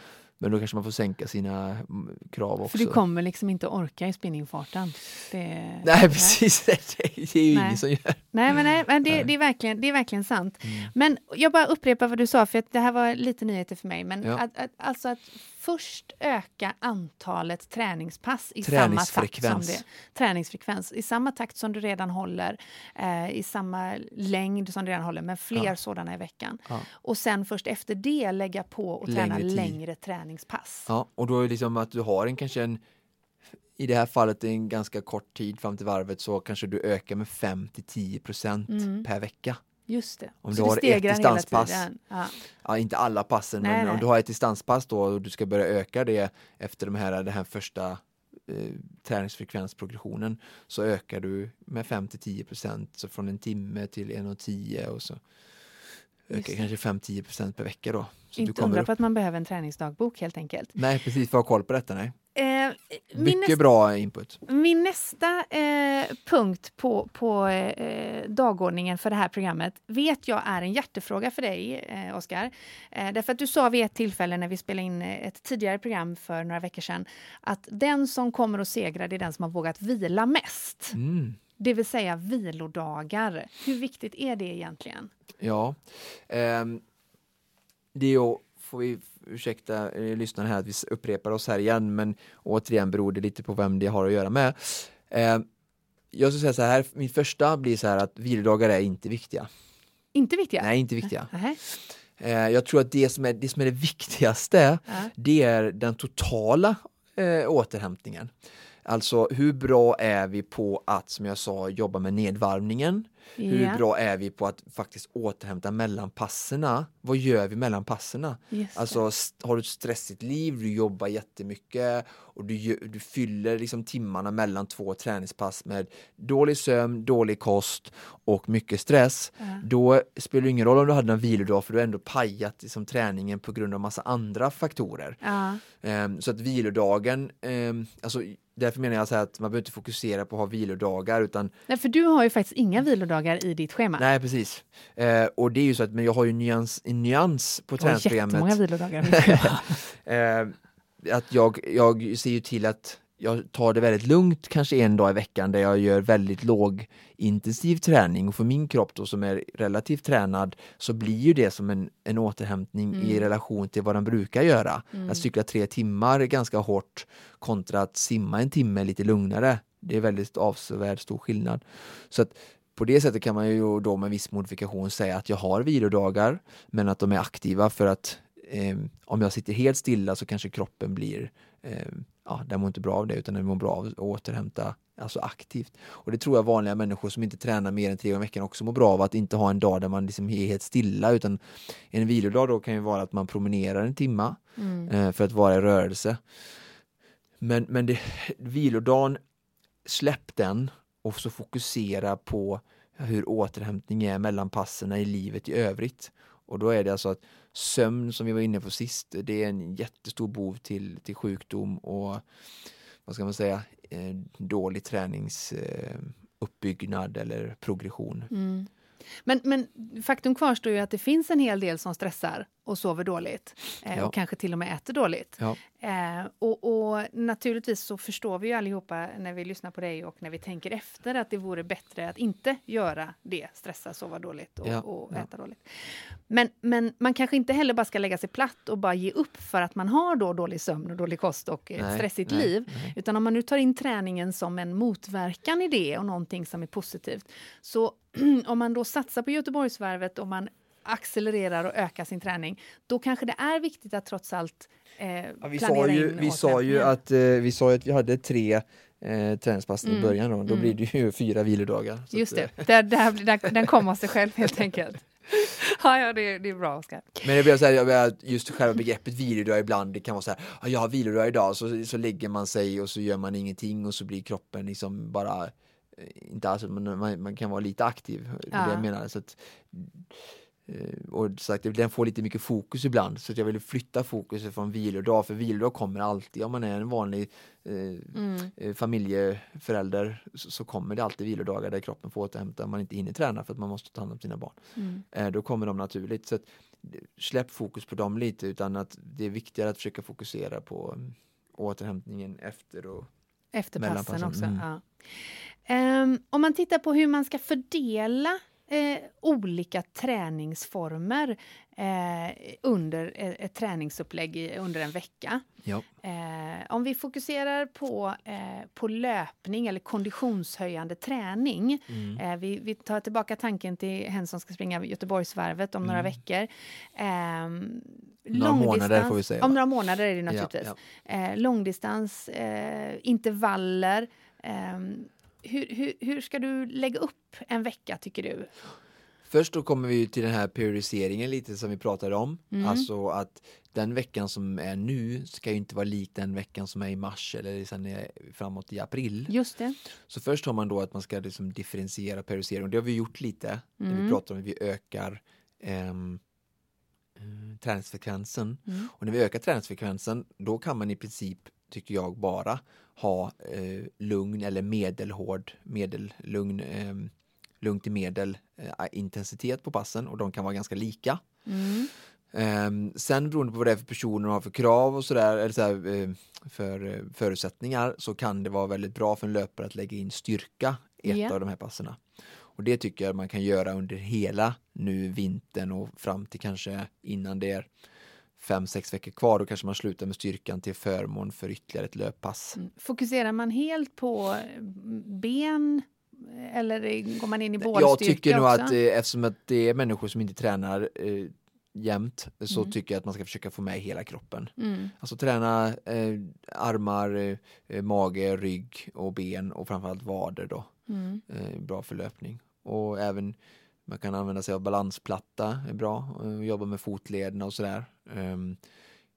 men då kanske man får sänka sina mm, krav också. För du kommer liksom inte orka i spinningfarten. Det, Nej, precis. Det är ju Nej. ingen som gör. Nej, men, nej, men det, Nej. det, är verkligen, det är verkligen sant. Mm. Men jag bara upprepar vad du sa, för att det här var lite nyheter för mig. Men Ja. att, att, alltså att först öka antalet träningspass i samma takt som det, träningsfrekvens i samma takt som du redan håller, eh, i samma längd som du redan håller, men fler Ja. sådana i veckan. Ja. Och sen först efter det lägga på och träna Längre tid. längre träningspass. Ja, och då är det liksom att du har en kanske en i det här fallet en ganska kort tid fram till varvet så kanske du ökar med 5 till 10 procent Mm. per vecka. Just det. Om Så du har ett distanspass. Ja. Ja, inte alla passen, Nej, men nej. om du har ett distanspass då och du ska börja öka det efter de här, den här första eh, träningsfrekvensprogressionen så ökar du med 5 till 10 procent, så från en timme till en och tio och så ökar kanske 5-10 procent per vecka då. Så Inte undra upp. på att man behöver en träningsdagbok helt enkelt. Nej, precis, för att ha koll på detta. Nej. Eh, Mycket nästa, bra input. min nästa eh, punkt på, på eh, dagordningen för det här programmet vet jag är en hjärtefråga för dig, eh, Oskar. Eh, därför att du sa vid ett tillfälle när vi spelade in eh, ett tidigare program för några veckor sedan att den som kommer att segra det är den som har vågat vila mest. Mm. Det vill säga vilodagar. Hur viktigt är det egentligen? Ja, ehm, det är ju, får vi ursäkta eh, lyssnarna här att vi upprepar oss här igen, men återigen beror det lite på vem det har att göra med. Ehm, jag skulle säga så här, min första blir så här att vilodagar är inte viktiga. Inte viktiga? Nej, inte viktiga. Eh, jag tror att det som är det, som är det viktigaste, Ja. det är den totala eh, återhämtningen. Alltså hur bra är vi på att, som jag sa, jobba med nedvarvningen? Hur Ja, bra är vi på att faktiskt återhämta mellan passerna? Vad gör vi mellan passerna? Alltså har du ett stressigt liv, du jobbar jättemycket och du, du fyller liksom timmarna mellan två träningspass med dålig sömn, dålig kost och mycket stress. Ja. Då spelar det ingen roll om du hade en vilodag för du har ändå pajat liksom, träningen på grund av massa andra faktorer. Ja. Ehm, så att vilodagen, ehm, alltså därför menar jag att man behöver inte fokusera på att ha vilodagar utan Nej, för du har ju faktiskt inga vilodagar i ditt schema. Nej precis. Eh, och det är ju så att men jag har ju nyans, en nyans på Du har jättemånga träningsprogrammet. vilodagar. Eh, att jag, jag ser ju till att jag tar det väldigt lugnt kanske en dag i veckan där jag gör väldigt låg intensiv träning och för min kropp då som är relativt tränad så blir ju det som en, en återhämtning i Mm. relation till vad den brukar göra. Mm. Att cykla tre timmar ganska hårt kontra att simma en timme lite lugnare. Det är väldigt avsevärd stor skillnad. Så att på det sättet kan man ju då med viss modifikation säga att jag har vilodagar men att de är aktiva för att eh, om jag sitter helt stilla så kanske kroppen blir, eh, ja den mår inte bra av det utan den mår bra av att återhämta alltså aktivt. Och det tror jag vanliga människor som inte tränar mer än tre gånger i veckan också mår bra av att inte ha en dag där man liksom är helt stilla utan en vilodag då kan ju vara att man promenerar en timma Mm. eh, för att vara i rörelse. Men, men det, vilodagen, släpp den och så fokusera på hur återhämtning är mellan passen i livet i övrigt. Och då är det alltså att sömn som vi var inne på sist, det är en jättestor bov till, till sjukdom och vad ska man säga, eh, dålig träningsuppbyggnad eh, eller progression. Mm. Men, men faktum kvarstår ju att det finns en hel del som stressar och sover dåligt eh, Ja. och kanske till och med äter dåligt. Ja. Eh, och, och naturligtvis så förstår vi ju allihopa när vi lyssnar på dig och när vi tänker efter att det vore bättre att inte göra det, stressa, sova dåligt och, Ja, och äta dåligt. Men, men man kanske inte heller bara ska lägga sig platt och bara ge upp för att man har då dålig sömn och dålig kost och ett Nej, stressigt nej, liv. nej. Utan om man nu tar in träningen som en motverkan i det och någonting som är positivt. Så om man då satsar på Göteborgsvarvet och man accelererar och ökar sin träning, då kanske det är viktigt att trots allt eh, Ja, vi planera sa ju, in vi sa ju att, eh, vi sa ju att vi hade tre eh, träningspass i Mm, början då, då mm. blir det ju fyra vilodagar. Just att, eh, det, där, där, där, den kom av sig själv helt enkelt. Ja, ja det, det är bra Oskar. Men det blir så här, just själva begreppet vilodag ibland, det kan vara så här, "Ja, jag har vilodag idag, så, så lägger man sig och så gör man ingenting och så blir kroppen liksom bara, inte alls, men man, man kan vara lite aktiv, är det Ja. jag menar. Så att, eh, och sagt, den får lite mycket fokus ibland, så jag vill flytta fokuset från vilodag, för vilodag kommer alltid, om man är en vanlig eh, Mm. eh, familjeförälder så, så kommer det alltid vilodagar där kroppen får återhämta, man inte hinner träna för att man måste ta hand om sina barn Mm. eh, då kommer de naturligt. Så att, eh, släpp fokus på dem lite utan att det är viktigare att försöka fokusera på återhämtningen efter och Efter passen också. mm. Ja. Ehm, om man tittar på hur man ska fördela eh, olika träningsformer eh, under ett, ett träningsupplägg i, under en vecka. ja. Eh, om vi fokuserar på, eh, på löpning eller konditionshöjande träning. Mm. Eh, vi, vi tar tillbaka tanken till hen som ska springa Göteborgsvarvet om några Mm. veckor. Ehm, Några månader långdistans- får vi säga, Om va? några månader är det Ja, naturligtvis. ja. Eh, långdistans, eh, intervaller. ehm, hur, hur, hur ska du lägga upp en vecka tycker du? Först då kommer vi till den här periodiseringen lite som vi pratade om. Mm. Alltså att den veckan som är nu ska ju inte vara lik den veckan som är i mars eller sen är framåt i april. Just det. Så först har man då att man ska liksom differentiera periodisering och det har vi gjort lite när Mm. vi pratar om att vi ökar ehm, eh, träningsfrekvensen. Mm. Och när vi ökar träningsfrekvensen då kan man i princip, tycker jag, bara ha eh, lugn eller medelhård, medellugn, eh, lugn till medel eh, intensitet på passen och de kan vara ganska lika. Mm. Ehm, sen beroende på vad det är för personer och har för krav och sådär, eller så här, eh, för eh, förutsättningar så kan det vara väldigt bra för en löpare att lägga in styrka i ett Ja. av de här passerna. Och det tycker jag man kan göra under hela nu vintern och fram till kanske innan det är fem, sex veckor kvar. Då kanske man slutar med styrkan till förmån för ytterligare ett löppass. Mm. Fokuserar man helt på eh, ben eller går man in i bålstyrka Jag tycker nog också? att eh, eftersom att det är människor som inte tränar eh, jämt så Mm. tycker jag att man ska försöka få med hela kroppen. Mm. Alltså träna eh, armar, eh, eh, mage, rygg och ben och framförallt vader då. Mm. Eh, bra för löpning. Och även man kan använda sig av balansplatta, är bra. Eh, jobba med fotlederna och sådär. Um,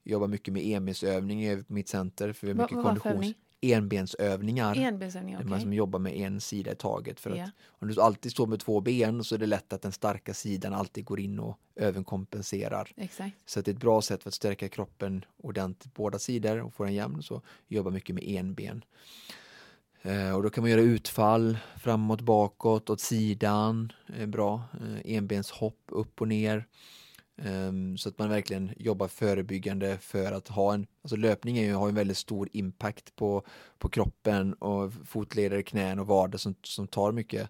jobba mycket med enbensövning på mitt center för vi har mycket konditions... övning? Enbensövningar. Enbensövning, Där okej. Man som jobbar med en sida i taget. För att Ja. om du alltid står med två ben så är det lätt att den starka sidan alltid går in och överkompenserar. Exakt. Så att det är ett bra sätt för att stärka kroppen ordentligt på båda sidor och få den jämn. Så jobba mycket med enben. Eh, och då kan man göra utfall framåt, bakåt, åt sidan. Är bra. Eh, enbenshopp upp och ner. Ehm, så att man verkligen jobbar förebyggande för att ha en, alltså löpning är ju, har en väldigt stor impact på, på kroppen och fotleder, knän och vader som, som tar mycket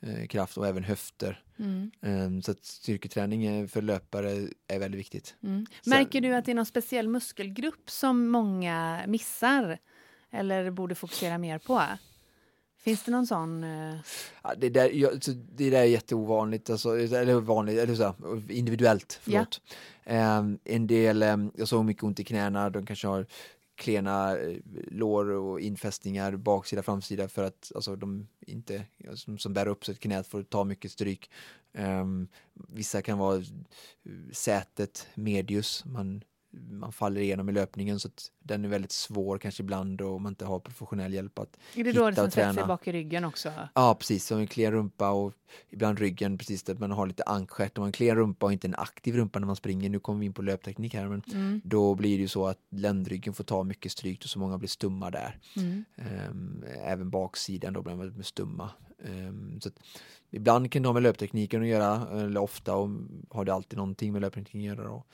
eh, kraft och även höfter. Mm. Ehm, så att styrketräning är- för löpare är väldigt viktigt. Mm. Märker du att det är någon speciell muskelgrupp som många missar eller borde fokusera mer på? Finns det någon sån? eh, Ja, det, där, jag, det där är jätteovanligt, alltså, eller vanligt, eller så, individuellt. Förlåt. Ehm, en del, um, jag såg mycket ont i knäna, de kanske har klena eh, lår och infästningar, baksida, framsida för att alltså, de inte, som, som bär upp så att knät får ta mycket stryk. Ehm, vissa kan vara eh, sätet, medius, man man faller igenom i löpningen så att den är väldigt svår kanske ibland och man inte har professionell hjälp att Är det då det hitta som sätter sig träna. bak i ryggen också? Ja precis, som en klen rumpa och ibland ryggen precis att man har lite ankstjärt och man en klen rumpa och inte en aktiv rumpa när man springer. Nu kommer vi in på löpteknik här men Mm. då blir det ju så att ländryggen får ta mycket stryk och så många blir stumma där. Mm. Ehm, även baksidan då blir man stumma. Ehm, så att ibland kan det ha med löptekniken att göra, eller ofta och har det alltid någonting med löptekniken att göra. Då.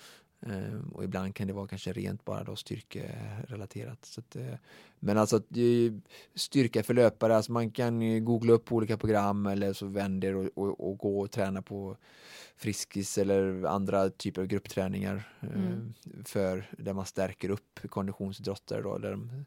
Ehm, och ibland kan det vara kanske rent bara då styrkerelaterat. Så att, eh, men alltså eh, styrka för löpare, alltså man kan eh, googla upp olika program eller så vänder och, och, och gå och träna på Friskis eller andra typer av gruppträningar eh, Mm. för där man stärker upp konditionsidrottare då, där de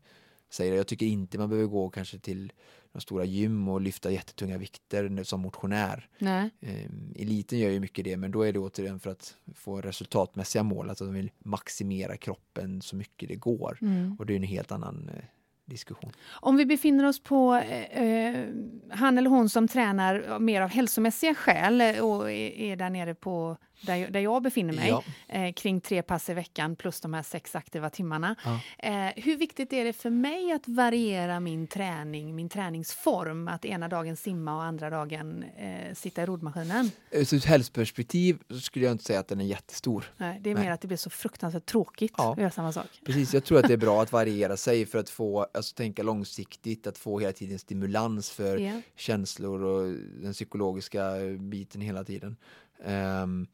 säger det. Jag tycker inte man behöver gå kanske till de stora gym och lyfta jättetunga vikter som motionär. Nej. Eh, eliten gör ju mycket det men då är det återigen för att få resultatmässiga mål, alltså de vill maximera kroppen så mycket det går. Mm. Och det är en helt annan eh, diskussion. Om vi befinner oss på eh, eh, han eller hon som tränar mer av hälsomässiga skäl eh, och är där nere på där, jag- där jag befinner mig, Ja. eh, kring tre pass i veckan plus de här sex aktiva timmarna. Ja. Eh, hur viktigt är det för mig att variera min träning, min träningsform? Att ena dagen simma och andra dagen eh, sitta i roddmaskinen? Eh, ur ett hälsoperspektiv skulle jag inte säga att den är jättestor. Nej, det är Nej. mer att det blir så fruktansvärt tråkigt Ja. att göra samma sak. Precis, jag tror att det är bra att variera sig för att få, alltså tänka långsiktigt, att få hela tiden stimulans för Ja. känslor och den psykologiska biten hela tiden. Ehm,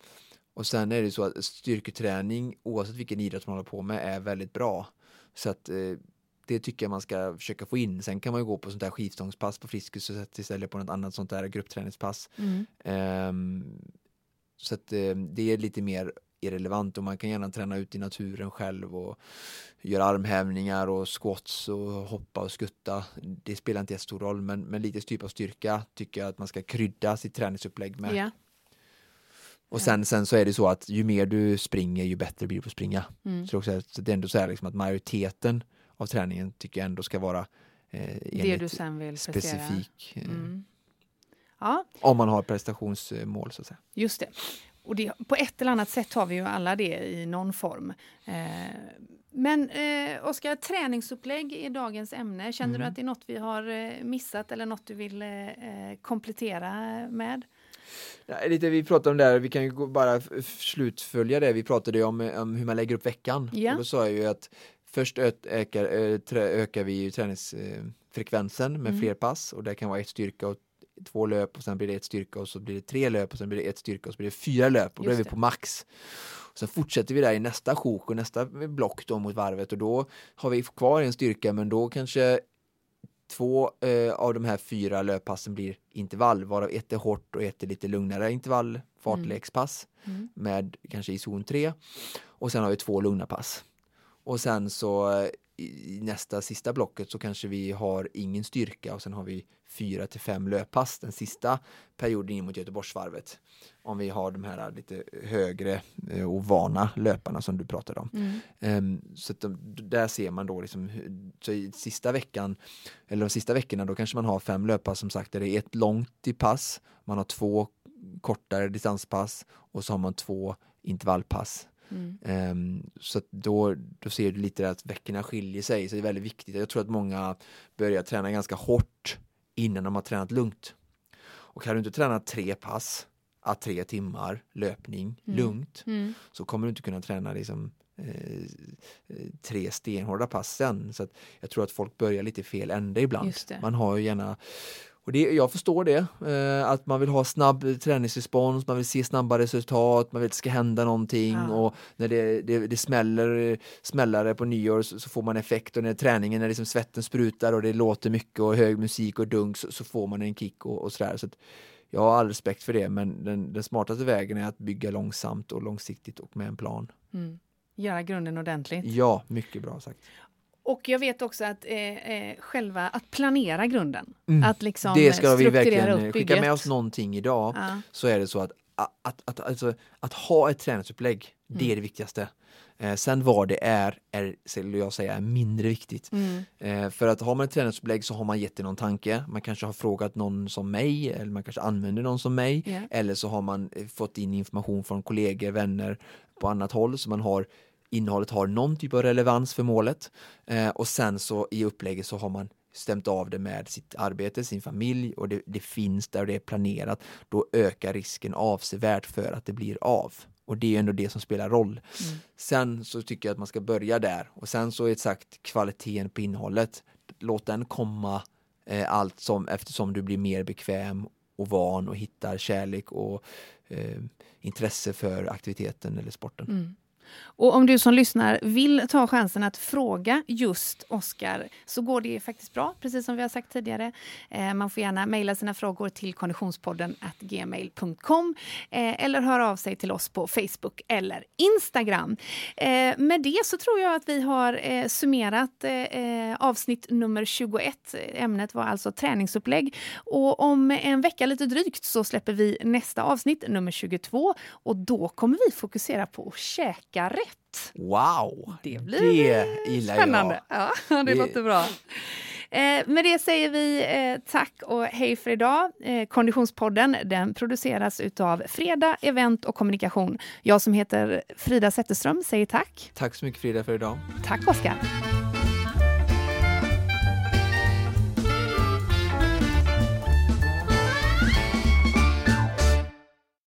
och sen är det så att styrketräning, oavsett vilken idrott man håller på med, är väldigt bra. Så att eh, det tycker jag man ska försöka få in. Sen kan man ju gå på sånt där skivstångspass på Friskis och sätta istället på något annat sånt där gruppträningspass. Mm. Ehm, så att eh, det är lite mer irrelevant och man kan gärna träna ut i naturen själv och göra armhävningar och squats och hoppa och skutta. Det spelar inte jättestor roll men, men lite typ av styrka tycker jag att man ska krydda sitt träningsupplägg med. Ja. Och sen, sen så är det så att ju mer du springer ju bättre blir du på att springa. Mm. Så, också, så det är ändå så här liksom att majoriteten av träningen tycker jag ändå ska vara eh, Det du sen vill specifik. Eh, Mm. Ja, Om man har prestationsmål så att säga. Just det. Och det, på ett eller annat sätt har vi ju alla det i någon form. Eh, men eh, Oskar, träningsupplägg är dagens ämne. Känner du Mm. att det är något vi har eh, missat eller något du vill eh, komplettera med? Lite vi pratade om där, vi kan ju bara slutfölja det. Vi pratade ju om, om hur man lägger upp veckan. Ja. Och då sa jag ju att först ökar, ökar vi träningsfrekvensen med Mm. fler pass och det kan vara ett styrka och två löp och sen blir det ett styrka och så blir det tre löp och sen blir det ett styrka och så blir det fyra löp och då Just är vi det. på max. Sen fortsätter vi där i nästa sjok och nästa block då mot varvet och då har vi kvar en styrka men då kanske två eh, av de här fyra löppassen blir intervall varav ett är hårt och ett är lite lugnare intervall fartlekspass Mm. med kanske i zon 3 och sen har vi två lugna pass. Och sen så eh, i nästa sista blocket så kanske vi har ingen styrka och sen har vi fyra till fem löppass den sista perioden in mot Göteborgsvarvet. Om vi har de här lite högre eh, och vana löparna som du pratade om. Mm. Ehm, så de, där ser man då liksom, så i sista veckan, eller de sista veckorna då kanske man har fem löppass som sagt, där det är ett långt i pass, man har två kortare distanspass och så har man två intervallpass. Mm. Ehm, så då, då ser du lite att veckorna skiljer sig, så det är väldigt viktigt. Jag tror att många börjar träna ganska hårt innan de har tränat lugnt. Och har du inte tränat tre pass, att tre timmar löpning Mm. lugnt, Mm. så kommer du inte kunna träna liksom, eh, eh, tre stenhårda pass sen. Så jag tror att folk börjar lite fel ände ibland. Man har ju gärna och det, jag förstår det, eh, att man vill ha snabb träningsrespons, man vill se snabba resultat, man vill att det ska hända någonting Ja. och när det, det, det smäller smällare på nyår så, så får man effekt och när träningen, när liksom svetten sprutar och det låter mycket och hög musik och dunk så, så får man en kick och, och sådär. Så att jag har all respekt för det men den, den smartaste vägen är att bygga långsamt och långsiktigt och med en plan. Mm. Göra grunden ordentligt. Ja, mycket bra sagt. Och jag vet också att eh, eh, själva att planera grunden. Mm. Att liksom det ska vi verkligen skicka med oss någonting idag. Ja. så är det så att, att, att, alltså, att ha ett träningsupplägg, det Mm. är det viktigaste. Eh, sen vad det är, är skulle jag säga, är mindre viktigt. Mm. Eh, för att har man ett träningsupplägg så har man gett det någon tanke. Man kanske har frågat någon som mig, eller man kanske använder någon som mig. Ja. Eller så har man eh, fått in information från kollegor, vänner på annat håll. Så man har innehållet har någon typ av relevans för målet eh, och sen så i upplägget så har man stämt av det med sitt arbete, sin familj och det, det finns där och det är planerat, då ökar risken avsevärt för att det blir av. Och det är ändå det som spelar roll. Mm. Sen så tycker jag att man ska börja där och sen så är det sagt kvaliteten på innehållet. Låt den komma eh, allt som eftersom du blir mer bekväm och van och hittar kärlek och eh, intresse för aktiviteten eller sporten. Mm. Och om du som lyssnar vill ta chansen att fråga just Oskar så går det faktiskt bra, precis som vi har sagt tidigare. Eh, man får gärna mejla sina frågor till konditionspodden gmail.com eh, eller höra av sig till oss på Facebook eller Instagram. Eh, med det så tror jag att vi har eh, summerat eh, eh avsnitt nummer 21. Ämnet var alltså träningsupplägg. Och om en vecka lite drygt så släpper vi nästa avsnitt, nummer 22. Och då kommer vi fokusera på att käka rätt. Wow! Det blir det spännande. Jag. Ja, det, det låter bra. Eh, med det säger vi eh, tack och hej för idag. Eh, Konditionspodden den produceras av Freda Event och Kommunikation. Jag som heter Frida Zetterström säger tack. Tack så mycket Frida för idag. Tack Oskar.